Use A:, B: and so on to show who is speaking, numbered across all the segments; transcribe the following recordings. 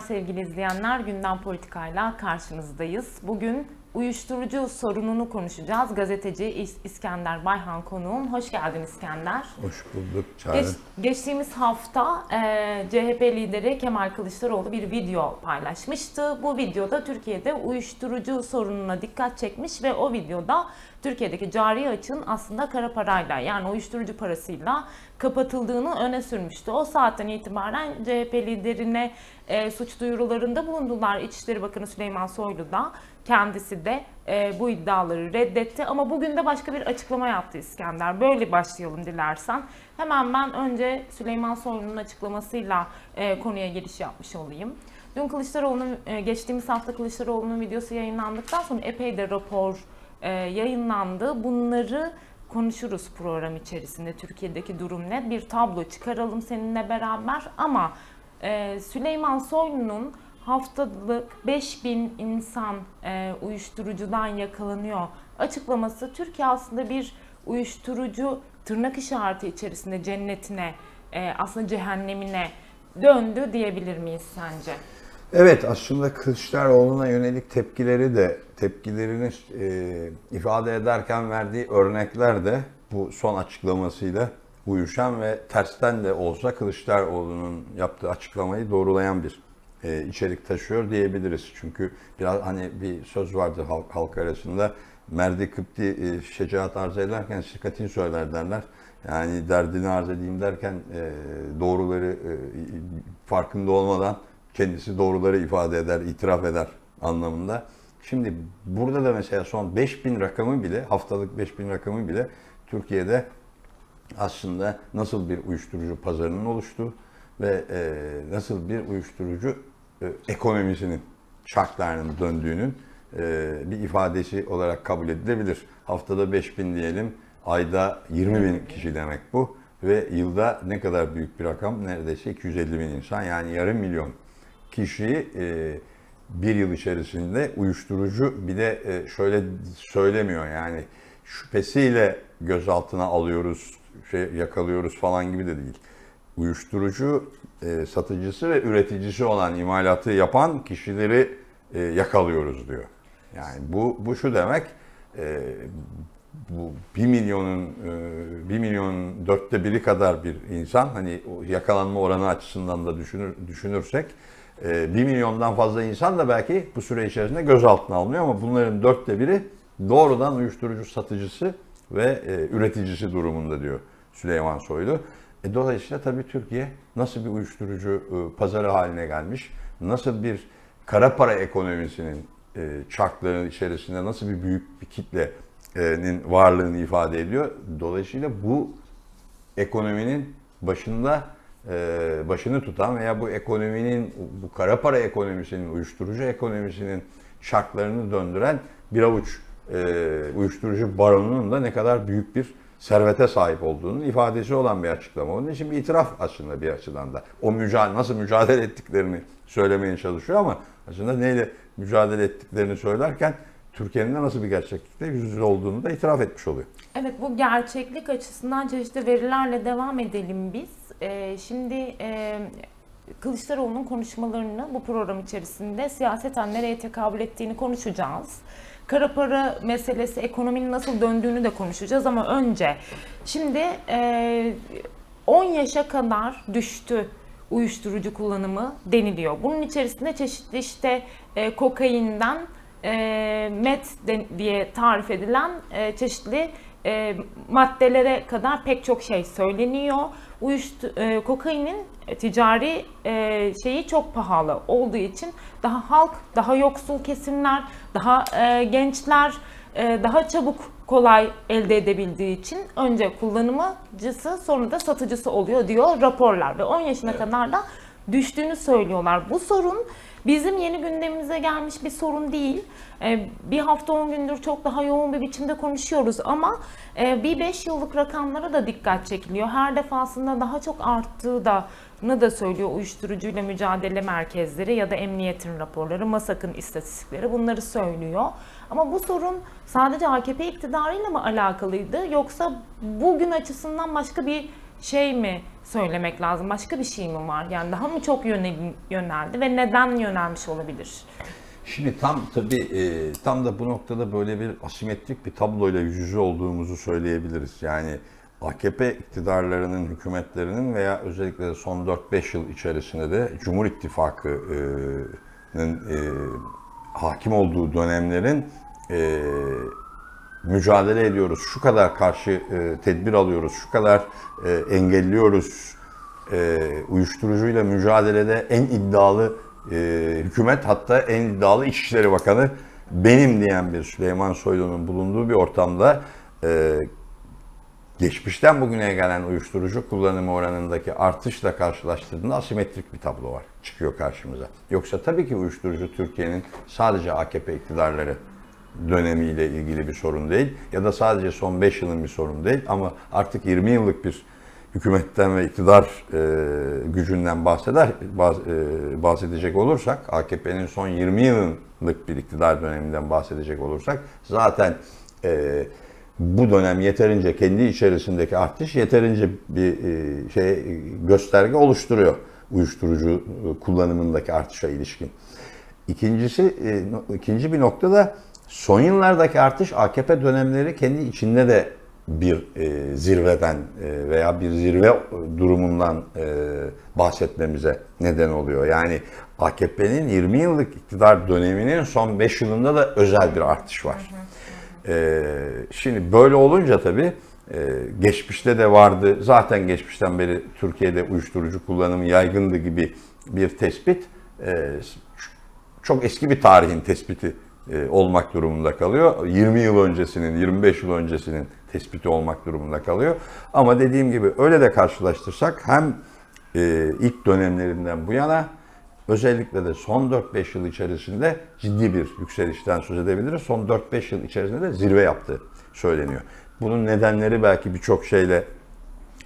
A: Sevgili izleyenler, Gündem Politika'yla karşınızdayız. Bugün uyuşturucu sorununu konuşacağız. Gazeteci İs- İskender Bayhan konuğum. Hoş geldin İskender.
B: Hoş bulduk Çağrı.
A: Geç- geçtiğimiz hafta e, CHP lideri Kemal Kılıçdaroğlu bir video paylaşmıştı. Bu videoda Türkiye'de uyuşturucu sorununa dikkat çekmiş ve o videoda Türkiye'deki cari açığın aslında kara parayla yani uyuşturucu parasıyla kapatıldığını öne sürmüştü. O saatten itibaren CHP liderine e, suç duyurularında bulundular. İçişleri Bakanı Süleyman Soylu da kendisi de e, bu iddiaları reddetti. Ama bugün de başka bir açıklama yaptı İskender. Böyle başlayalım dilersen. Hemen ben önce Süleyman Soylu'nun açıklamasıyla e, konuya giriş yapmış olayım. Dün Kılıçdaroğlu'nun, e, geçtiğimiz hafta Kılıçdaroğlu'nun videosu yayınlandıktan sonra epey de rapor e, yayınlandı. Bunları konuşuruz program içerisinde. Türkiye'deki durum ne? Bir tablo çıkaralım seninle beraber ama e, Süleyman Soylu'nun haftalık 5000 insan e, uyuşturucudan yakalanıyor açıklaması Türkiye aslında bir uyuşturucu tırnak işareti içerisinde cennetine e, aslında cehennemine döndü diyebilir miyiz sence?
B: Evet aslında Kılıçdaroğlu'na yönelik tepkileri de tepkilerini e, ifade ederken verdiği örnekler de bu son açıklamasıyla uyuşan ve tersten de olsa Kılıçdaroğlu'nun yaptığı açıklamayı doğrulayan bir e, içerik taşıyor diyebiliriz. Çünkü biraz hani bir söz vardı halk, halk arasında merdi kıpti e, şecaat arz ederken şirkatin söyler derler. Yani derdini arz edeyim derken e, doğruları e, farkında olmadan kendisi doğruları ifade eder, itiraf eder anlamında. Şimdi burada da mesela son 5000 rakamı bile, haftalık 5000 rakamı bile Türkiye'de aslında nasıl bir uyuşturucu pazarının oluştuğu ve e, nasıl bir uyuşturucu e, ekonomisinin şartlarının döndüğünün e, bir ifadesi olarak kabul edilebilir. Haftada 5000 diyelim, ayda 20 bin kişi demek bu ve yılda ne kadar büyük bir rakam? Neredeyse 250 bin insan yani yarım milyon kişiyi e, bir yıl içerisinde uyuşturucu bir de e, şöyle söylemiyor yani şüphesiyle gözaltına alıyoruz, şey yakalıyoruz falan gibi de değil. Uyuşturucu e, satıcısı ve üreticisi olan imalatı yapan kişileri e, yakalıyoruz diyor. Yani bu bu şu demek bu 1 milyonun e, 1 milyonun dörtte biri kadar bir insan hani yakalanma oranı açısından da düşünür, düşünürsek 1 milyondan fazla insan da belki bu süre içerisinde gözaltına alınıyor ama bunların dörtte biri doğrudan uyuşturucu satıcısı ve e, üreticisi durumunda diyor Süleyman Soylu. E, dolayısıyla tabii Türkiye nasıl bir uyuşturucu e, pazarı haline gelmiş, nasıl bir kara para ekonomisinin e, içerisinde nasıl bir büyük bir kitlenin varlığını ifade ediyor. Dolayısıyla bu ekonominin başında başını tutan veya bu ekonominin, bu kara para ekonomisinin, uyuşturucu ekonomisinin şartlarını döndüren bir avuç e, uyuşturucu baronunun da ne kadar büyük bir servete sahip olduğunun ifadesi olan bir açıklama. Onun için bir itiraf aslında bir açıdan da. O mücadele, nasıl mücadele ettiklerini söylemeye çalışıyor ama aslında neyle mücadele ettiklerini söylerken Türkiye'nin de nasıl bir gerçeklikte yüz yüze olduğunu da itiraf etmiş oluyor.
A: Evet bu gerçeklik açısından çeşitli verilerle devam edelim biz. Ee, şimdi e, Kılıçdaroğlu'nun konuşmalarını bu program içerisinde siyaseten nereye tekabül ettiğini konuşacağız. Kara para meselesi, ekonominin nasıl döndüğünü de konuşacağız ama önce şimdi e, 10 yaşa kadar düştü uyuşturucu kullanımı deniliyor. Bunun içerisinde çeşitli işte e, kokainden e, met diye tarif edilen e, çeşitli e, maddelere kadar pek çok şey söyleniyor. Uyuştu, e, kokainin ticari e, şeyi çok pahalı olduğu için daha halk, daha yoksul kesimler, daha e, gençler e, daha çabuk kolay elde edebildiği için önce kullanımcısı sonra da satıcısı oluyor diyor raporlar ve 10 yaşına kadar da düştüğünü söylüyorlar. Bu sorun bizim yeni gündemimize gelmiş bir sorun değil. Ee, Bir hafta 10 gündür çok daha yoğun bir biçimde konuşuyoruz ama e, bir 5 yıllık rakamlara da dikkat çekiliyor. Her defasında daha çok arttığı da ne da söylüyor uyuşturucuyla mücadele merkezleri ya da emniyetin raporları, MASAK'ın istatistikleri bunları söylüyor. Ama bu sorun sadece AKP iktidarıyla mı alakalıydı yoksa bugün açısından başka bir şey mi söylemek lazım? Başka bir şey mi var? Yani daha mı çok yönel- yöneldi ve neden yönelmiş olabilir?
B: Şimdi tam tabii e, tam da bu noktada böyle bir asimetrik bir tabloyla yüz yüze olduğumuzu söyleyebiliriz. Yani AKP iktidarlarının, hükümetlerinin veya özellikle son 4-5 yıl içerisinde de Cumhur İttifakı'nın e, hakim olduğu dönemlerin e, mücadele ediyoruz, şu kadar karşı e, tedbir alıyoruz, şu kadar e, engelliyoruz, e, uyuşturucuyla mücadelede en iddialı e, hükümet hatta en iddialı İçişleri Bakanı benim diyen bir Süleyman Soylu'nun bulunduğu bir ortamda e, geçmişten bugüne gelen uyuşturucu kullanımı oranındaki artışla karşılaştırdığında asimetrik bir tablo var. Çıkıyor karşımıza. Yoksa tabii ki uyuşturucu Türkiye'nin sadece AKP iktidarları dönemiyle ilgili bir sorun değil ya da sadece son 5 yılın bir sorun değil ama artık 20 yıllık bir hükümetten ve iktidar e, gücünden bahseder bahs- e, bahsedecek olursak AKP'nin son 20 yıllık bir iktidar döneminden bahsedecek olursak zaten e, bu dönem yeterince kendi içerisindeki artış yeterince bir e, şey gösterge oluşturuyor uyuşturucu e, kullanımındaki artışa ilişkin. İkincisi e, ikinci bir nokta da son yıllardaki artış AKP dönemleri kendi içinde de bir e, zirveden e, veya bir zirve durumundan e, bahsetmemize neden oluyor. Yani AKP'nin 20 yıllık iktidar döneminin son 5 yılında da özel bir artış var. Ee, şimdi böyle olunca tabii e, geçmişte de vardı. Zaten geçmişten beri Türkiye'de uyuşturucu kullanımı yaygındı gibi bir tespit e, çok eski bir tarihin tespiti e, olmak durumunda kalıyor. 20 yıl öncesinin, 25 yıl öncesinin tespiti olmak durumunda kalıyor. Ama dediğim gibi öyle de karşılaştırsak hem e, ilk dönemlerinden bu yana özellikle de son 4-5 yıl içerisinde ciddi bir yükselişten söz edebiliriz. Son 4-5 yıl içerisinde de zirve yaptığı söyleniyor. Bunun nedenleri belki birçok şeyle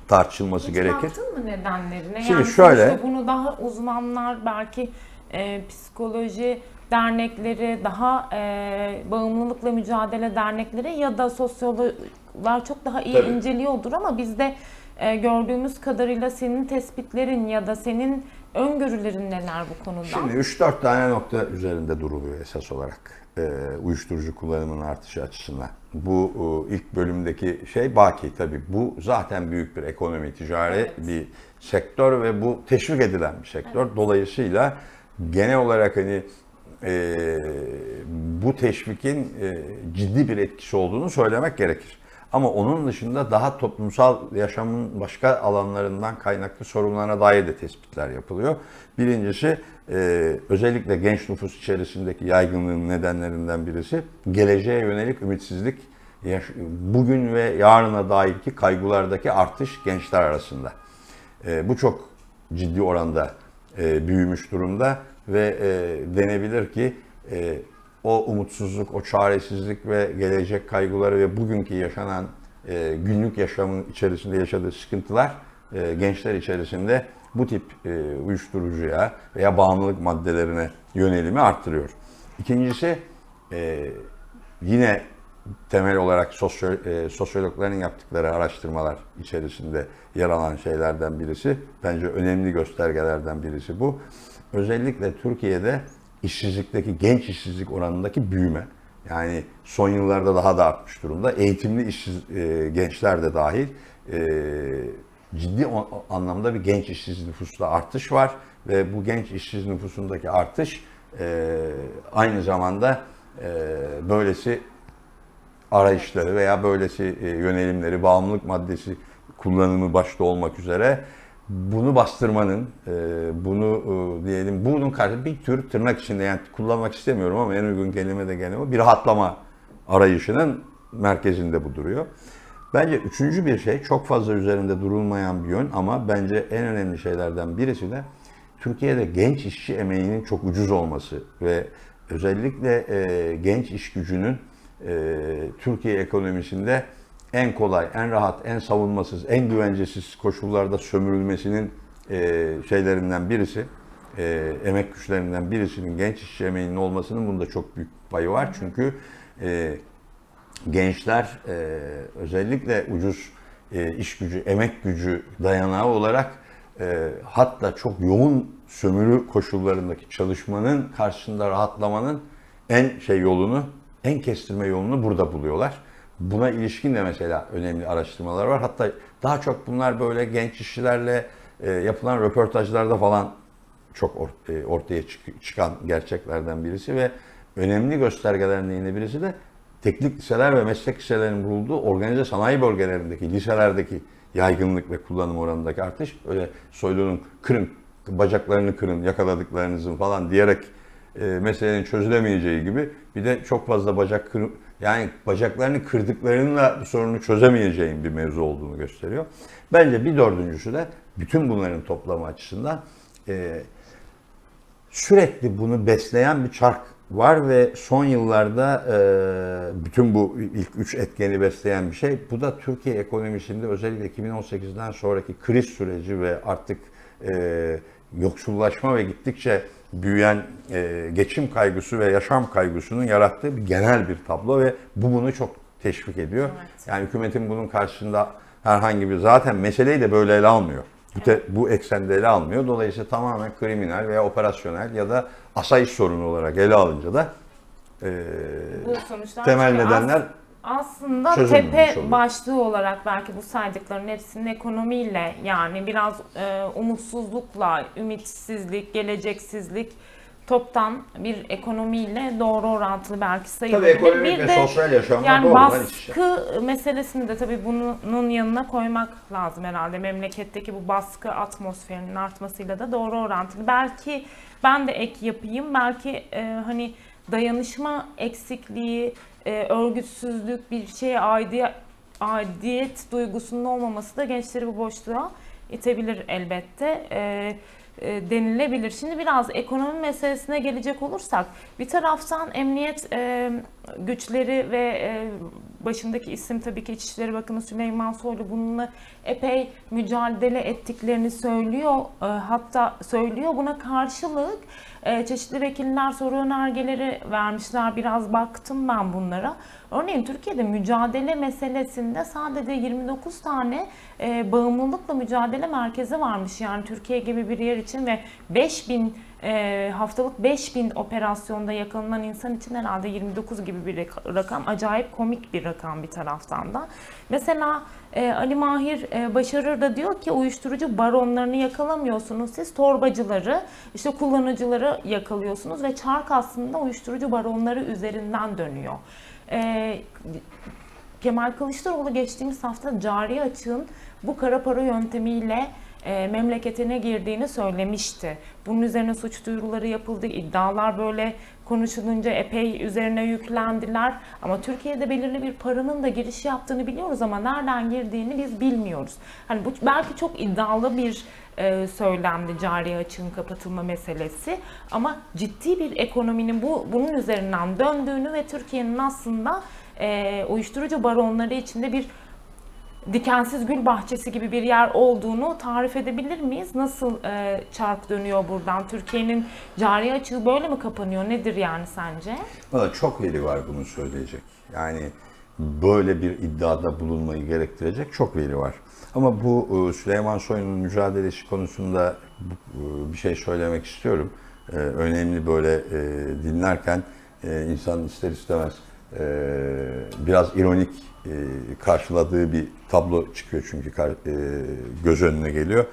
B: tartışılması
A: Hiç
B: gerekir.
A: baktın mı nedenlerine?
B: Şimdi
A: yani
B: şöyle-
A: bunu daha uzmanlar belki e, psikoloji dernekleri, daha e, bağımlılıkla mücadele dernekleri ya da sosyologlar çok daha iyi
B: Tabii.
A: inceliyordur ama bizde e, gördüğümüz kadarıyla senin tespitlerin ya da senin öngörülerin neler bu konuda?
B: Şimdi 3-4 tane nokta üzerinde duruluyor esas olarak e, uyuşturucu kullanımının artışı açısından. Bu e, ilk bölümdeki şey baki tabii. Bu zaten büyük bir ekonomi, ticari
A: Evet.
B: bir sektör ve bu teşvik edilen bir sektör. Dolayısıyla genel olarak hani e, bu teşvikin e, ciddi bir etkisi olduğunu söylemek gerekir. Ama onun dışında daha toplumsal yaşamın başka alanlarından kaynaklı sorunlarına dair de tespitler yapılıyor. Birincisi e, özellikle genç nüfus içerisindeki yaygınlığın nedenlerinden birisi geleceğe yönelik ümitsizlik, bugün ve yarına dairki kaygılardaki artış gençler arasında. E, bu çok ciddi oranda e, büyümüş durumda ve e, denebilir ki e, o umutsuzluk, o çaresizlik ve gelecek kaygıları ve bugünkü yaşanan e, günlük yaşamın içerisinde yaşadığı sıkıntılar e, gençler içerisinde bu tip e, uyuşturucuya veya bağımlılık maddelerine yönelimi arttırıyor. İkincisi e, yine temel olarak sosyo, e, sosyologların yaptıkları araştırmalar içerisinde yer alan şeylerden birisi. Bence önemli göstergelerden birisi bu. Özellikle Türkiye'de işsizlikteki genç işsizlik oranındaki büyüme. Yani son yıllarda daha da artmış durumda. Eğitimli işsiz e, gençler de dahil e, ciddi o- anlamda bir genç işsiz nüfusta artış var ve bu genç işsiz nüfusundaki artış e, aynı zamanda e, böylesi arayışları veya böylesi e, yönelimleri, bağımlılık maddesi kullanımı başta olmak üzere bunu bastırmanın, e, bunu e, diyelim, bunun karşı bir tür tırnak içinde yani kullanmak istemiyorum ama en uygun kelime de gene o, bir rahatlama arayışının merkezinde bu duruyor. Bence üçüncü bir şey, çok fazla üzerinde durulmayan bir yön ama bence en önemli şeylerden birisi de Türkiye'de genç işçi emeğinin çok ucuz olması ve özellikle e, genç iş gücünün e, Türkiye ekonomisinde en kolay, en rahat, en savunmasız, en güvencesiz koşullarda sömürülmesinin e, şeylerinden birisi, e, emek güçlerinden birisinin genç işçi emeğinin olmasının bunda çok büyük payı var. Çünkü e, gençler e, özellikle ucuz e, iş gücü, emek gücü dayanağı olarak e, hatta çok yoğun sömürü koşullarındaki çalışmanın karşısında rahatlamanın en şey yolunu, en kestirme yolunu burada buluyorlar. Buna ilişkin de mesela önemli araştırmalar var. Hatta daha çok bunlar böyle genç işçilerle e, yapılan röportajlarda falan çok e, ortaya çık- çıkan gerçeklerden birisi ve önemli göstergelerden yine birisi de teknik liseler ve meslek liselerinin bulunduğu organize sanayi bölgelerindeki liselerdeki yaygınlık ve kullanım oranındaki artış öyle soylunun kırın, bacaklarını kırın, yakaladıklarınızın falan diyerek e, meselenin çözülemeyeceği gibi bir de çok fazla bacak kır, yani bacaklarını kırdıklarıyla bu sorunu çözemeyeceğin bir mevzu olduğunu gösteriyor. Bence bir dördüncüsü de bütün bunların toplamı açısından e, sürekli bunu besleyen bir çark var ve son yıllarda e, bütün bu ilk üç etkeni besleyen bir şey. Bu da Türkiye ekonomisinde özellikle 2018'den sonraki kriz süreci ve artık e, yoksullaşma ve gittikçe büyüyen e, geçim kaygısı ve yaşam kaygısının yarattığı bir genel bir tablo ve bu bunu çok teşvik ediyor.
A: Evet.
B: Yani hükümetin bunun karşısında herhangi bir zaten meseleyi de böyle ele almıyor. Bu, te- bu eksende ele almıyor. Dolayısıyla tamamen kriminal veya operasyonel ya da asayiş sorunu olarak ele alınca da e, temel nedenler
A: Aslında tepe
B: oluyor.
A: başlığı olarak belki bu saydıkların hepsinin ekonomiyle yani biraz e, umutsuzlukla, ümitsizlik, geleceksizlik toptan bir ekonomiyle doğru orantılı belki sayılabilir.
B: tabii ekonomik
A: bir
B: ve
A: de
B: sosyal yaşamda
A: yani
B: doğrudan iç içe.
A: baskı meselesini de tabii bunun yanına koymak lazım herhalde. Memleketteki bu baskı atmosferinin artmasıyla da doğru orantılı. Belki ben de ek yapayım. Belki e, hani dayanışma eksikliği, e, örgütsüzlük, bir şeye aidiyet, aidiyet duygusunun olmaması da gençleri bu boşluğa itebilir elbette. E, e, denilebilir. Şimdi biraz ekonomi meselesine gelecek olursak bir taraftan emniyet e, güçleri ve e, başındaki isim tabii ki İçişleri Bakanı Süleyman Soylu bununla epey mücadele ettiklerini söylüyor. E, hatta söylüyor buna karşılık e, çeşitli vekiller soru önergeleri vermişler. Biraz baktım ben bunlara. Örneğin Türkiye'de mücadele meselesinde sadece 29 tane e, bağımlılıkla mücadele merkezi varmış. Yani Türkiye gibi bir yer için ve 5000 e, haftalık 5000 operasyonda yakalanan insan için herhalde 29 gibi bir rak- rakam. Acayip komik bir rakam bir taraftan da. Mesela e, Ali Mahir e, Başarır da diyor ki uyuşturucu baronlarını yakalamıyorsunuz. Siz torbacıları, işte kullanıcıları yakalıyorsunuz ve çark aslında uyuşturucu baronları üzerinden dönüyor. E, Kemal Kılıçdaroğlu geçtiğimiz hafta cari açığın bu kara para yöntemiyle e, memleketine girdiğini söylemişti. Bunun üzerine suç duyuruları yapıldı, iddialar böyle konuşulunca epey üzerine yüklendiler. Ama Türkiye'de belirli bir paranın da giriş yaptığını biliyoruz ama nereden girdiğini biz bilmiyoruz. Hani bu belki çok iddialı bir e, söylemdi cari açığın kapatılma meselesi ama ciddi bir ekonominin bu bunun üzerinden döndüğünü ve Türkiye'nin aslında e, uyuşturucu baronları içinde bir dikensiz gül bahçesi gibi bir yer olduğunu tarif edebilir miyiz? Nasıl e, çark dönüyor buradan? Türkiye'nin cari açığı böyle mi kapanıyor? Nedir yani sence?
B: Valla çok veri var bunu söyleyecek. Yani böyle bir iddiada bulunmayı gerektirecek çok veri var. Ama bu e, Süleyman Soylu'nun mücadelesi konusunda e, bir şey söylemek istiyorum. E, Önemli böyle dinlerken insan ister istemez biraz ironik e, karşıladığı bir tablo çıkıyor çünkü e, göz önüne geliyor.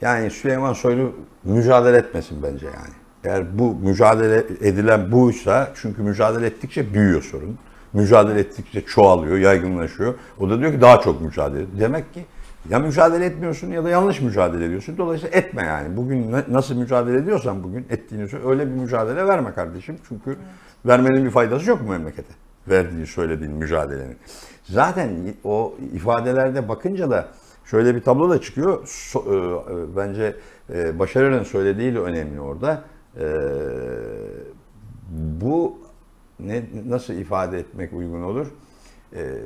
B: Yani Süleyman Soylu mücadele etmesin bence yani. Eğer bu mücadele edilen buysa çünkü mücadele ettikçe büyüyor sorun. Mücadele ettikçe çoğalıyor, yaygınlaşıyor. O da diyor ki daha çok mücadele. Demek ki ya mücadele etmiyorsun ya da yanlış mücadele ediyorsun. Dolayısıyla etme yani. Bugün nasıl mücadele ediyorsan bugün ettiğini. Öyle bir mücadele verme kardeşim. Çünkü vermenin bir faydası yok mu memlekete? Verdiğin, söylediğin mücadelenin. Zaten o ifadelerde bakınca da şöyle bir tablo da çıkıyor. So- e, e, bence e, Başarır'ın söylediği de önemli orada. E, bu ne nasıl ifade etmek uygun olur? E,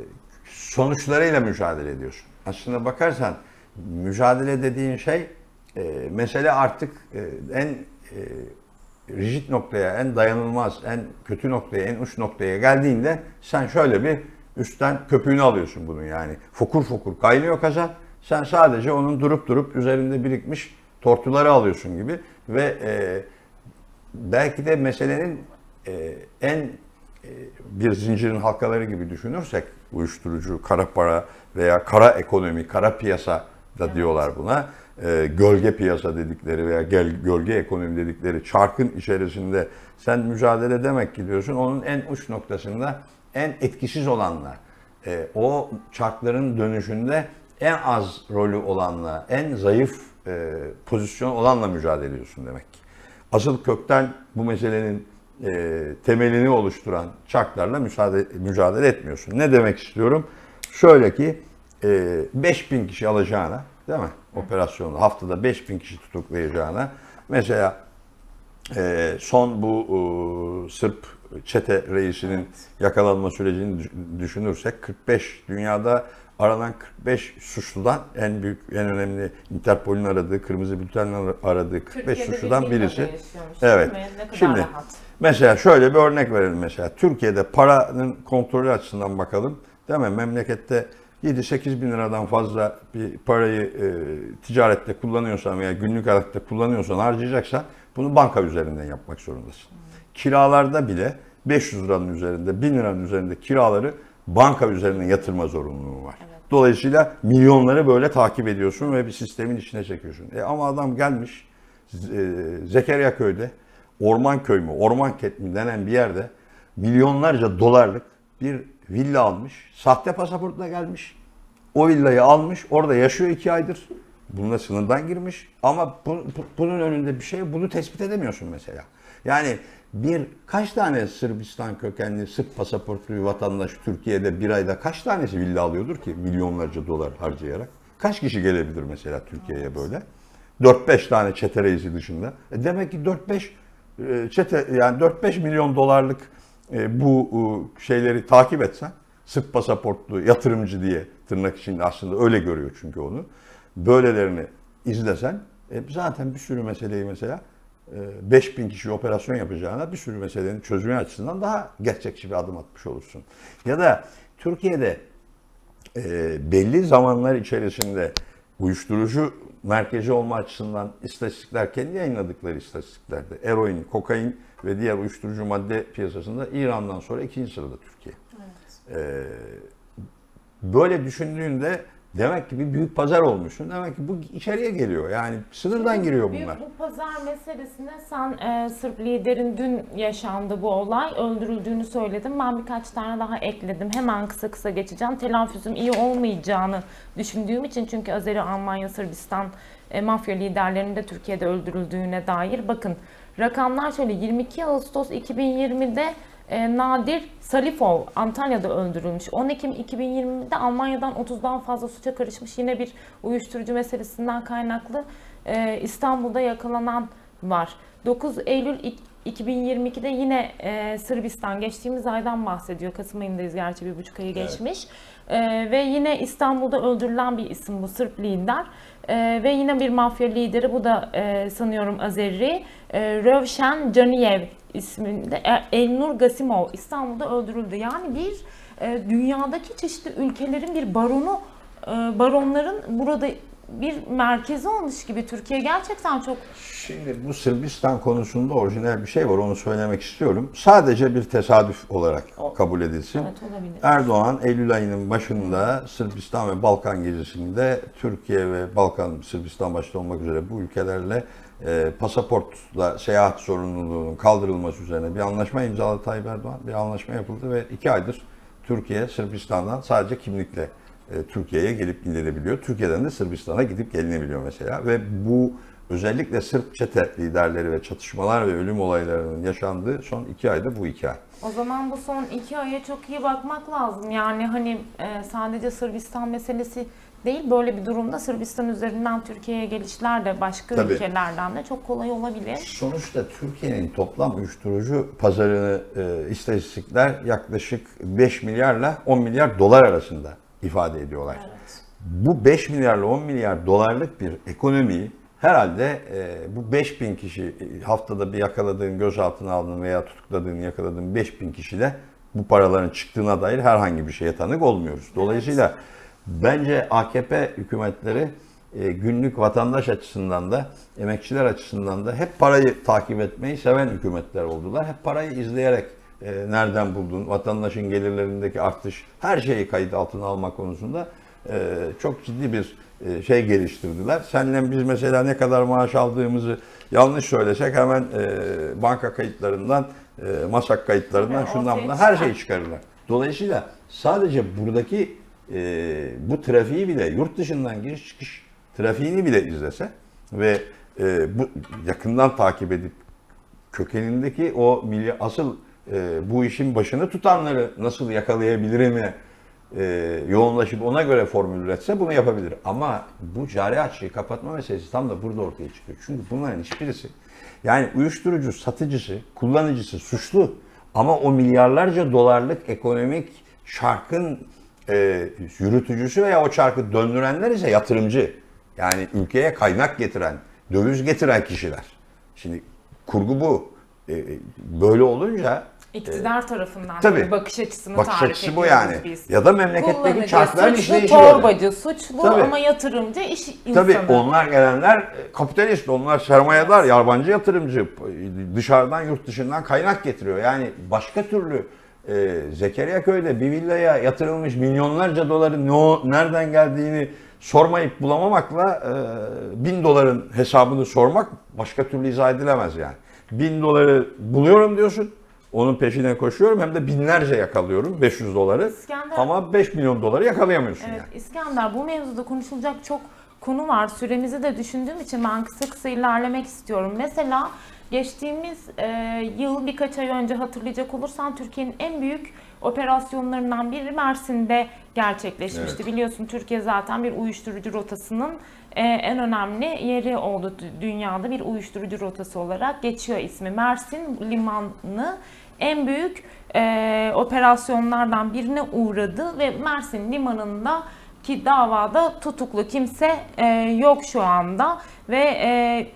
B: sonuçlarıyla mücadele ediyorsun. Aslında bakarsan mücadele dediğin şey e, mesele artık e, en e, rigid noktaya, en dayanılmaz, en kötü noktaya, en uç noktaya geldiğinde sen şöyle bir üstten köpüğünü alıyorsun bunun yani. Fokur fokur kaynıyor kazan. Sen sadece onun durup durup üzerinde birikmiş tortuları alıyorsun gibi ve e, belki de meselenin e, en e, bir zincirin halkaları gibi düşünürsek uyuşturucu, kara para veya kara ekonomi, kara piyasa da diyorlar buna. E, gölge piyasa dedikleri veya gel, gölge ekonomi dedikleri çarkın içerisinde sen mücadele demek ki diyorsun onun en uç noktasında en etkisiz olanla e, o çarkların dönüşünde en az rolü olanla, en zayıf e, pozisyon olanla mücadele ediyorsun demek ki. Asıl kökten bu meselenin e, temelini oluşturan çarklarla müsaade, mücadele etmiyorsun. Ne demek istiyorum? Şöyle ki e, 5000 kişi alacağına, değil mi? Operasyonu haftada 5000 kişi tutuklayacağına mesela e, son bu e, Sırp çete reisinin yakalanma sürecini düş- düşünürsek 45 dünyada aranan 45 suçludan en büyük en önemli Interpol'ün aradığı kırmızı bültenle aradığı 45 suçludan birisi. Evet. Şimdi mesela şöyle bir örnek verelim mesela. Türkiye'de paranın kontrolü açısından bakalım. Değil mi? Memlekette 7-8 bin liradan fazla bir parayı e, ticarette kullanıyorsan veya günlük hayatta kullanıyorsan harcayacaksan bunu banka üzerinden yapmak zorundasın. Kiralarda bile 500 liranın üzerinde, 1000 liranın üzerinde kiraları banka üzerinden yatırma zorunluluğu var. Dolayısıyla milyonları böyle takip ediyorsun ve bir sistemin içine çekiyorsun. E ama adam gelmiş e, Zekeriya köyde Orman köy mü, Orman Ket mi denen bir yerde milyonlarca dolarlık bir villa almış. Sahte pasaportla gelmiş. O villayı almış. Orada yaşıyor iki aydır. Bununla sınırdan girmiş. Ama bu- bu- bunun önünde bir şey bunu tespit edemiyorsun mesela. Yani bir kaç tane Sırbistan kökenli Sırp pasaportlu bir vatandaş Türkiye'de bir ayda kaç tanesi villa alıyordur ki milyonlarca dolar harcayarak? Kaç kişi gelebilir mesela Türkiye'ye böyle? 4-5 tane çete reisi dışında. E demek ki 4-5 e, çete yani 4-5 milyon dolarlık e, bu e, şeyleri takip etsen Sırp pasaportlu yatırımcı diye tırnak içinde aslında öyle görüyor çünkü onu. Böylelerini izlesen e, zaten bir sürü meseleyi mesela e, 5000 kişi operasyon yapacağına bir sürü meselenin çözümü açısından daha gerçekçi bir adım atmış olursun. Ya da Türkiye'de belli zamanlar içerisinde uyuştururucu merkezi olma açısından istatistikler kendi yayınladıkları istatistiklerde eroin, kokain ve diğer uyuşturucu madde piyasasında İran'dan sonra ikinci sırada Türkiye. E, böyle düşündüğünde demek ki bir büyük pazar olmuşsun. Demek ki bu içeriye geliyor. Yani sınırdan giriyor
A: Büyük
B: bunlar.
A: bu pazar meselesine sen e, Sırp liderin dün yaşandı bu olay. Öldürüldüğünü söyledim. Ben birkaç tane daha ekledim. Hemen kısa kısa geçeceğim. Telaffuzum iyi olmayacağını düşündüğüm için çünkü Azeri, Almanya, Sırbistan e, mafya liderlerinin de Türkiye'de öldürüldüğüne dair. Bakın rakamlar şöyle 22 Ağustos 2020'de e, Nadir Salifov Antalya'da öldürülmüş. 10 Ekim 2020'de Almanya'dan 30'dan fazla suça karışmış. Yine bir uyuşturucu meselesinden kaynaklı e, İstanbul'da yakalanan var. 9 Eylül ik- 2022'de yine e, Sırbistan geçtiğimiz aydan bahsediyor. Kasım ayındayız gerçi bir buçuk ayı geçmiş. E, ve yine İstanbul'da öldürülen bir isim bu Sırp lider. E, ve yine bir mafya lideri bu da e, sanıyorum Azeri. E, Rövşen Caniyev isminde e, Elnur Gasimov İstanbul'da öldürüldü. Yani bir e, dünyadaki çeşitli ülkelerin bir baronu e, baronların burada bir merkezi olmuş gibi Türkiye gerçekten çok
B: Şimdi bu Sırbistan konusunda orijinal bir şey var onu söylemek istiyorum. Sadece bir tesadüf olarak kabul edilsin.
A: evet olabilir.
B: Erdoğan Eylül ayının başında Sırbistan ve Balkan gezisinde Türkiye ve Balkan, Sırbistan başta olmak üzere bu ülkelerle e, pasaportla seyahat zorunluluğunun kaldırılması üzerine bir anlaşma imzaladı Tayyip Erdoğan. Bir anlaşma yapıldı ve iki aydır Türkiye Sırbistan'dan sadece kimlikle e, Türkiye'ye gelip gidilebiliyor. Türkiye'den de Sırbistan'a gidip gelinebiliyor mesela ve bu özellikle Sırp çete liderleri ve çatışmalar ve ölüm olaylarının yaşandığı son iki ayda bu iki ay.
A: O zaman bu son iki aya çok iyi bakmak lazım. Yani hani e, sadece Sırbistan meselesi değil böyle bir durumda Sırbistan üzerinden Türkiye'ye gelişler de başka
B: Tabii.
A: ülkelerden de çok kolay olabilir.
B: Sonuçta Türkiye'nin toplam uyuşturucu pazarını e, istatistikler yaklaşık 5 milyarla 10 milyar dolar arasında ifade ediyorlar. Bu 5 milyarla 10 milyar dolarlık bir ekonomiyi herhalde e, bu 5000 kişi e, haftada bir yakaladığın, gözaltına aldığın veya tutukladığın, yakaladığın 5000 kişiyle bu paraların çıktığına dair herhangi bir şeye tanık olmuyoruz. Dolayısıyla bence AKP hükümetleri e, günlük vatandaş açısından da emekçiler açısından da hep parayı takip etmeyi seven hükümetler oldular. Hep parayı izleyerek e, nereden buldun, vatandaşın gelirlerindeki artış, her şeyi kayıt altına almak konusunda e, çok ciddi bir e, şey geliştirdiler. Seninle biz mesela ne kadar maaş aldığımızı yanlış söylesek hemen e, banka kayıtlarından, e, masak kayıtlarından
A: Tabii,
B: şundan bundan her şeyi çıkarırlar. Dolayısıyla sadece buradaki e, bu trafiği bile yurt dışından giriş çıkış trafiğini bile izlese ve e, bu yakından takip edip kökenindeki o milli asıl e, bu işin başını tutanları nasıl yakalayabilirim e, yoğunlaşıp ona göre formül üretse bunu yapabilir. Ama bu cari açığı kapatma meselesi tam da burada ortaya çıkıyor. Çünkü bunların hiçbirisi yani uyuşturucu satıcısı, kullanıcısı suçlu ama o milyarlarca dolarlık ekonomik çarkın e, yürütücüsü veya o çarkı döndürenler ise yatırımcı. Yani ülkeye kaynak getiren, döviz getiren kişiler. Şimdi kurgu bu. E, e, böyle olunca
A: İktidar tarafından
B: tabii.
A: tabii. bakış açısını
B: bakış
A: tarif
B: açısı bu yani.
A: biz.
B: Ya da memleketteki çarkların
A: suçlu,
B: işleyişi böyle.
A: torbacı, suçlu
B: Tabii.
A: ama yatırımcı, iş insanı.
B: Tabii onlar gelenler e, kapitalist, onlar sermayedar, yabancı yatırımcı, dışarıdan yurt dışından kaynak getiriyor. Yani başka türlü e, Zekeriya Köy'de bir villaya yatırılmış milyonlarca doların ne o, nereden geldiğini sormayıp bulamamakla e, bin doların hesabını sormak başka türlü izah edilemez yani. Bin doları buluyorum diyorsun, onun peşine koşuyorum hem de binlerce yakalıyorum 500 doları
A: İskender-
B: ama 5 milyon doları yakalayamıyorsun
A: Evet
B: yani.
A: İskender bu mevzuda konuşulacak çok konu var. Süremizi de düşündüğüm için ben kısa kısa ilerlemek istiyorum. Mesela geçtiğimiz e, yıl birkaç ay önce hatırlayacak olursan Türkiye'nin en büyük operasyonlarından biri Mersin'de gerçekleşmişti.
B: Evet.
A: Biliyorsun Türkiye zaten bir uyuşturucu rotasının en önemli yeri oldu. Dü- Dünyada bir uyuşturucu rotası olarak geçiyor ismi. Mersin limanı en büyük e, operasyonlardan birine uğradı ve Mersin limanında ki davada tutuklu kimse e, yok şu anda ve e,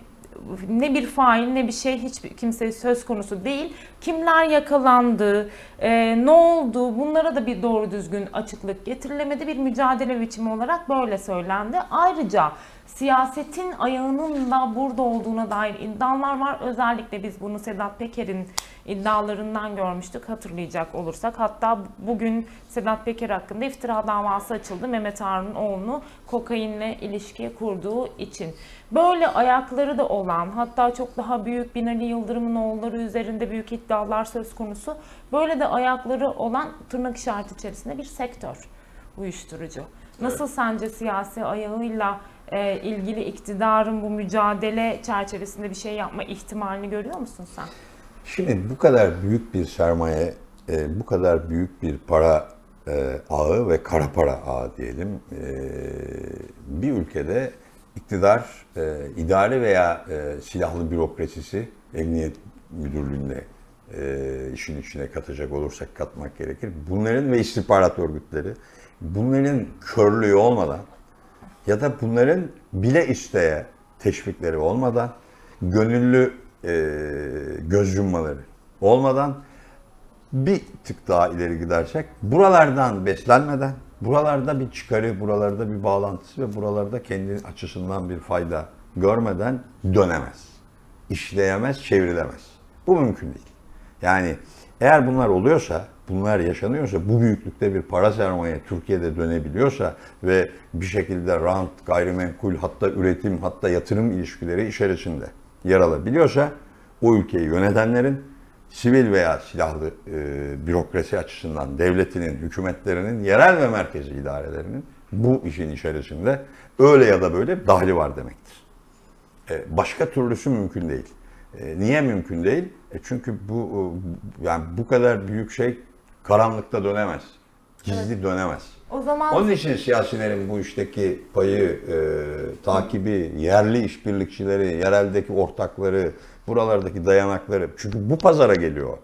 A: ne bir fail ne bir şey hiç kimse söz konusu değil. Kimler yakalandı, e, ne oldu bunlara da bir doğru düzgün açıklık getirilemedi. Bir mücadele biçimi olarak böyle söylendi. Ayrıca siyasetin ayağının da burada olduğuna dair iddialar var. Özellikle biz bunu Sedat Peker'in iddialarından görmüştük hatırlayacak olursak. Hatta bugün Sedat Peker hakkında iftira davası açıldı. Mehmet Harun'un oğlunu kokainle ilişki kurduğu için. Böyle ayakları da olan hatta çok daha büyük Binali Yıldırım'ın oğulları üzerinde büyük iddialar söz konusu. Böyle de ayakları olan tırnak işareti içerisinde bir sektör uyuşturucu. Nasıl sence siyasi ayağıyla e, ilgili iktidarın bu mücadele çerçevesinde bir şey yapma ihtimalini görüyor musun sen?
B: Şimdi bu kadar büyük bir sermaye, e, bu kadar büyük bir para e, ağı ve kara para ağı diyelim e, bir ülkede iktidar, e, idari veya e, silahlı bürokrasisi, emniyet müdürlüğünde e, işin içine katacak olursak katmak gerekir. Bunların ve istihbarat örgütleri, bunların körlüğü olmadan ya da bunların bile isteye teşvikleri olmadan, gönüllü e, göz yummaları olmadan bir tık daha ileri gidersek buralardan beslenmeden, buralarda bir çıkarı, buralarda bir bağlantısı ve buralarda kendi açısından bir fayda görmeden dönemez. İşleyemez, çevrilemez. Bu mümkün değil. Yani eğer bunlar oluyorsa, bunlar yaşanıyorsa, bu büyüklükte bir para sermaye Türkiye'de dönebiliyorsa ve bir şekilde rant, gayrimenkul, hatta üretim, hatta yatırım ilişkileri içerisinde yer alabiliyorsa o ülkeyi yönetenlerin sivil veya silahlı e, bürokrasi açısından devletinin, hükümetlerinin, yerel ve merkezi idarelerinin bu işin içerisinde öyle ya da böyle dahli var demektir. E, başka türlüsü mümkün değil. E, niye mümkün değil? E, çünkü bu yani bu kadar büyük şey karanlıkta dönemez. Gizli dönemez.
A: O zaman
B: Onun için siyasilerin bu işteki payı, e, takibi, yerli işbirlikçileri, yereldeki ortakları, buralardaki dayanakları. Çünkü bu pazara geliyor.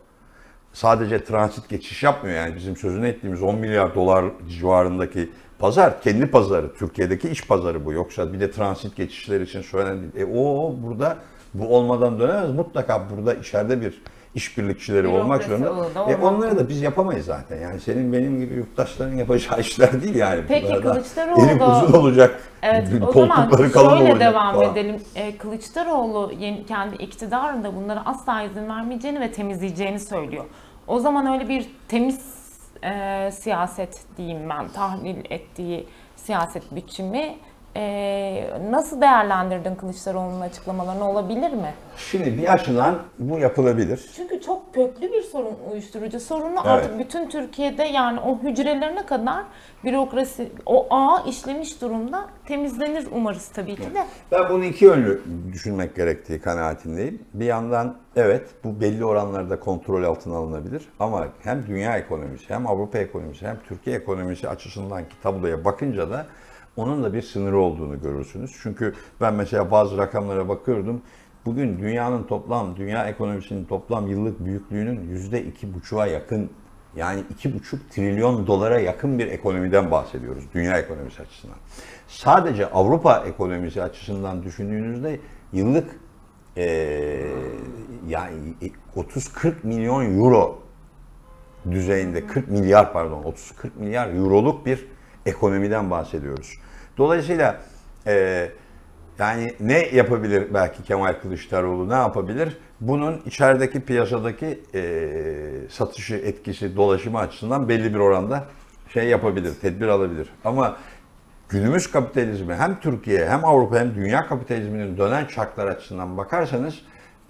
B: Sadece transit geçiş yapmıyor yani bizim sözünü ettiğimiz 10 milyar dolar civarındaki pazar kendi pazarı. Türkiye'deki iç pazarı bu. Yoksa bir de transit geçişler için söylenen değil. E o burada bu olmadan dönemez. Mutlaka burada içeride bir işbirlikçileri olmak zorunda.
A: o da
B: E onları da biz yapamayız zaten. Yani senin benim gibi yurttaşların yapacağı işler değil yani.
A: Peki,
B: Bunlar da
A: Kılıçdaroğlu da-
B: uzun olacak.
A: Evet, o zaman şöyle devam
B: falan.
A: edelim. Ee, Kılıçdaroğlu yeni, kendi iktidarında bunlara asla izin vermeyeceğini ve temizleyeceğini söylüyor. O zaman öyle bir temiz e, siyaset diyeyim ben, tahlil ettiği siyaset biçimi e, nasıl değerlendirdin Kılıçdaroğlu'nun açıklamalarını olabilir mi?
B: Şimdi bir açıdan bu yapılabilir.
A: Çünkü çok köklü bir sorun uyuşturucu sorunu artık bütün Türkiye'de yani o hücrelerine kadar bürokrasi, o ağ işlemiş durumda temizlenir umarız tabii ki de.
B: Ben bunu iki yönlü düşünmek gerektiği kanaatindeyim. Bir yandan evet bu belli oranlarda kontrol altına alınabilir ama hem dünya ekonomisi hem Avrupa ekonomisi hem Türkiye ekonomisi açısından ki tabloya bakınca da onun da bir sınırı olduğunu görürsünüz. Çünkü ben mesela bazı rakamlara bakıyordum. Bugün dünyanın toplam, dünya ekonomisinin toplam yıllık büyüklüğünün yüzde iki buçuğa yakın yani iki buçuk trilyon dolara yakın bir ekonomiden bahsediyoruz dünya ekonomisi açısından. Sadece Avrupa ekonomisi açısından düşündüğünüzde yıllık eee yani 30-40 milyon euro düzeyinde 40 milyar pardon 30-40 milyar euroluk bir ekonomiden bahsediyoruz. Dolayısıyla eee yani ne yapabilir belki Kemal Kılıçdaroğlu ne yapabilir? Bunun içerideki piyasadaki eee, satışı etkisi dolaşımı açısından belli bir oranda şey yapabilir, tedbir alabilir. Ama günümüz kapitalizmi hem Türkiye hem Avrupa hem dünya kapitalizminin dönen çarklar açısından bakarsanız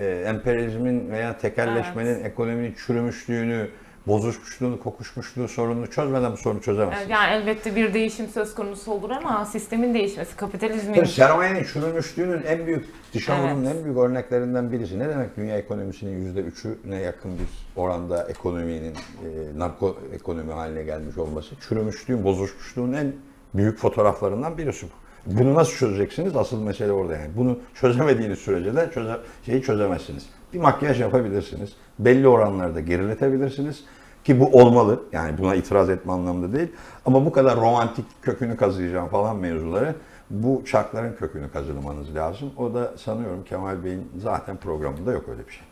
B: eee emperyalizmin veya tekelleşmenin ekonominin çürümüşlüğünü, bozuşmuşluğunu, kokuşmuşluğu sorununu çözmeden bu sorunu çözemezsiniz.
A: Yani elbette bir değişim söz konusu olur ama sistemin değişmesi, kapitalizmin
B: Tabii sermayenin çürümüşlüğünün en büyük dışavurunun
A: Evet.
B: en büyük örneklerinden birisi. Ne demek dünya ekonomisinin yüzde üçüne yakın bir oranda ekonominin e, narko ekonomi haline gelmiş olması. Çürümüşlüğün, bozuşmuşluğun en büyük fotoğraflarından birisi bu. Bunu nasıl çözeceksiniz? Asıl mesele orada yani. Bunu çözemediğiniz sürece de çöze, şeyi çözemezsiniz. Bir makyaj yapabilirsiniz. Belli oranlarda geriletebilirsiniz. Ki bu olmalı. Yani buna itiraz etme anlamında değil. Ama bu kadar romantik kökünü kazıyacağım falan mevzuları bu çarkların kökünü kazılamanız lazım. O da sanıyorum Kemal Bey'in zaten programında yok öyle bir şey.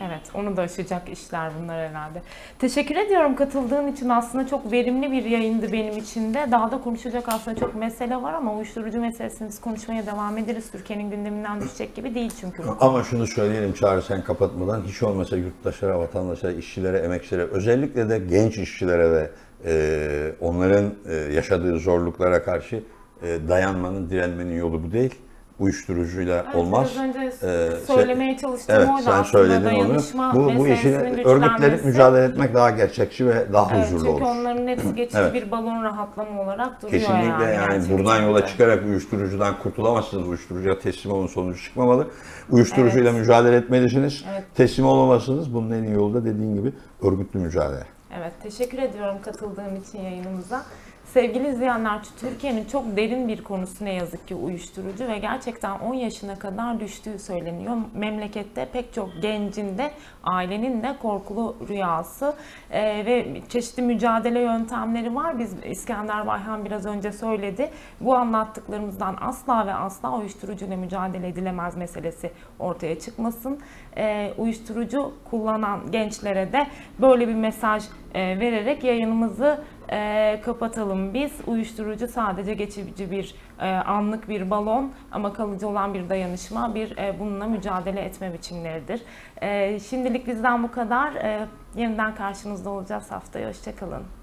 A: Evet, onu da aşacak işler bunlar herhalde. Teşekkür ediyorum katıldığın için. Aslında çok verimli bir yayındı benim için de. Daha da konuşacak aslında çok mesele var ama uyuşturucu meselesini konuşmaya devam ederiz. Türkiye'nin gündeminden düşecek gibi değil çünkü.
B: Ama şunu söyleyelim Çağrı sen kapatmadan hiç olmasa yurttaşlara, vatandaşlara, işçilere, emekçilere özellikle de genç işçilere ve e, onların e, yaşadığı zorluklara karşı e, dayanmanın, direnmenin yolu bu değil. Uyuşturucuyla
A: Evet,
B: olmaz.
A: Biraz önce
B: Ee,
A: söylemeye çalıştığım
B: Evet
A: oydu
B: sen söyledin onu. Bu, bu işi örgütlenip mücadele etmek daha gerçekçi ve daha
A: Evet,
B: huzurlu
A: çünkü
B: olur.
A: onların hepsi geçici
B: Evet.
A: bir balon rahatlama olarak duruyor
B: Kesinlikle
A: yani.
B: yani,
A: gerçekten
B: buradan yola çıkarak uyuşturucudan kurtulamazsınız. Uyuşturucuya teslim olun sonucu çıkmamalı. Uyuşturucuyla
A: Evet.
B: mücadele etmelisiniz.
A: Evet.
B: Teslim olamazsınız. Bunun en iyi yolu da dediğin gibi örgütlü mücadele.
A: Evet, teşekkür ediyorum katıldığın için yayınımıza. Sevgili izleyenler, Türkiye'nin çok derin bir konusu ne yazık ki uyuşturucu ve gerçekten 10 yaşına kadar düştüğü söyleniyor. Memlekette pek çok gencin de ailenin de korkulu rüyası Ee, ve çeşitli mücadele yöntemleri var. Biz İskender Bayhan biraz önce söyledi. Bu anlattıklarımızdan asla ve asla uyuşturucuyla mücadele edilemez meselesi ortaya çıkmasın. Ee, uyuşturucu kullanan gençlere de böyle bir mesaj e, vererek yayınımızı e, kapatalım biz. Uyuşturucu sadece geçici bir e, anlık bir balon ama kalıcı olan bir dayanışma, bir e, bununla mücadele etme biçimleridir. E, şimdilik bizden bu kadar. E, yeniden karşınızda olacağız haftaya. Hoşçakalın.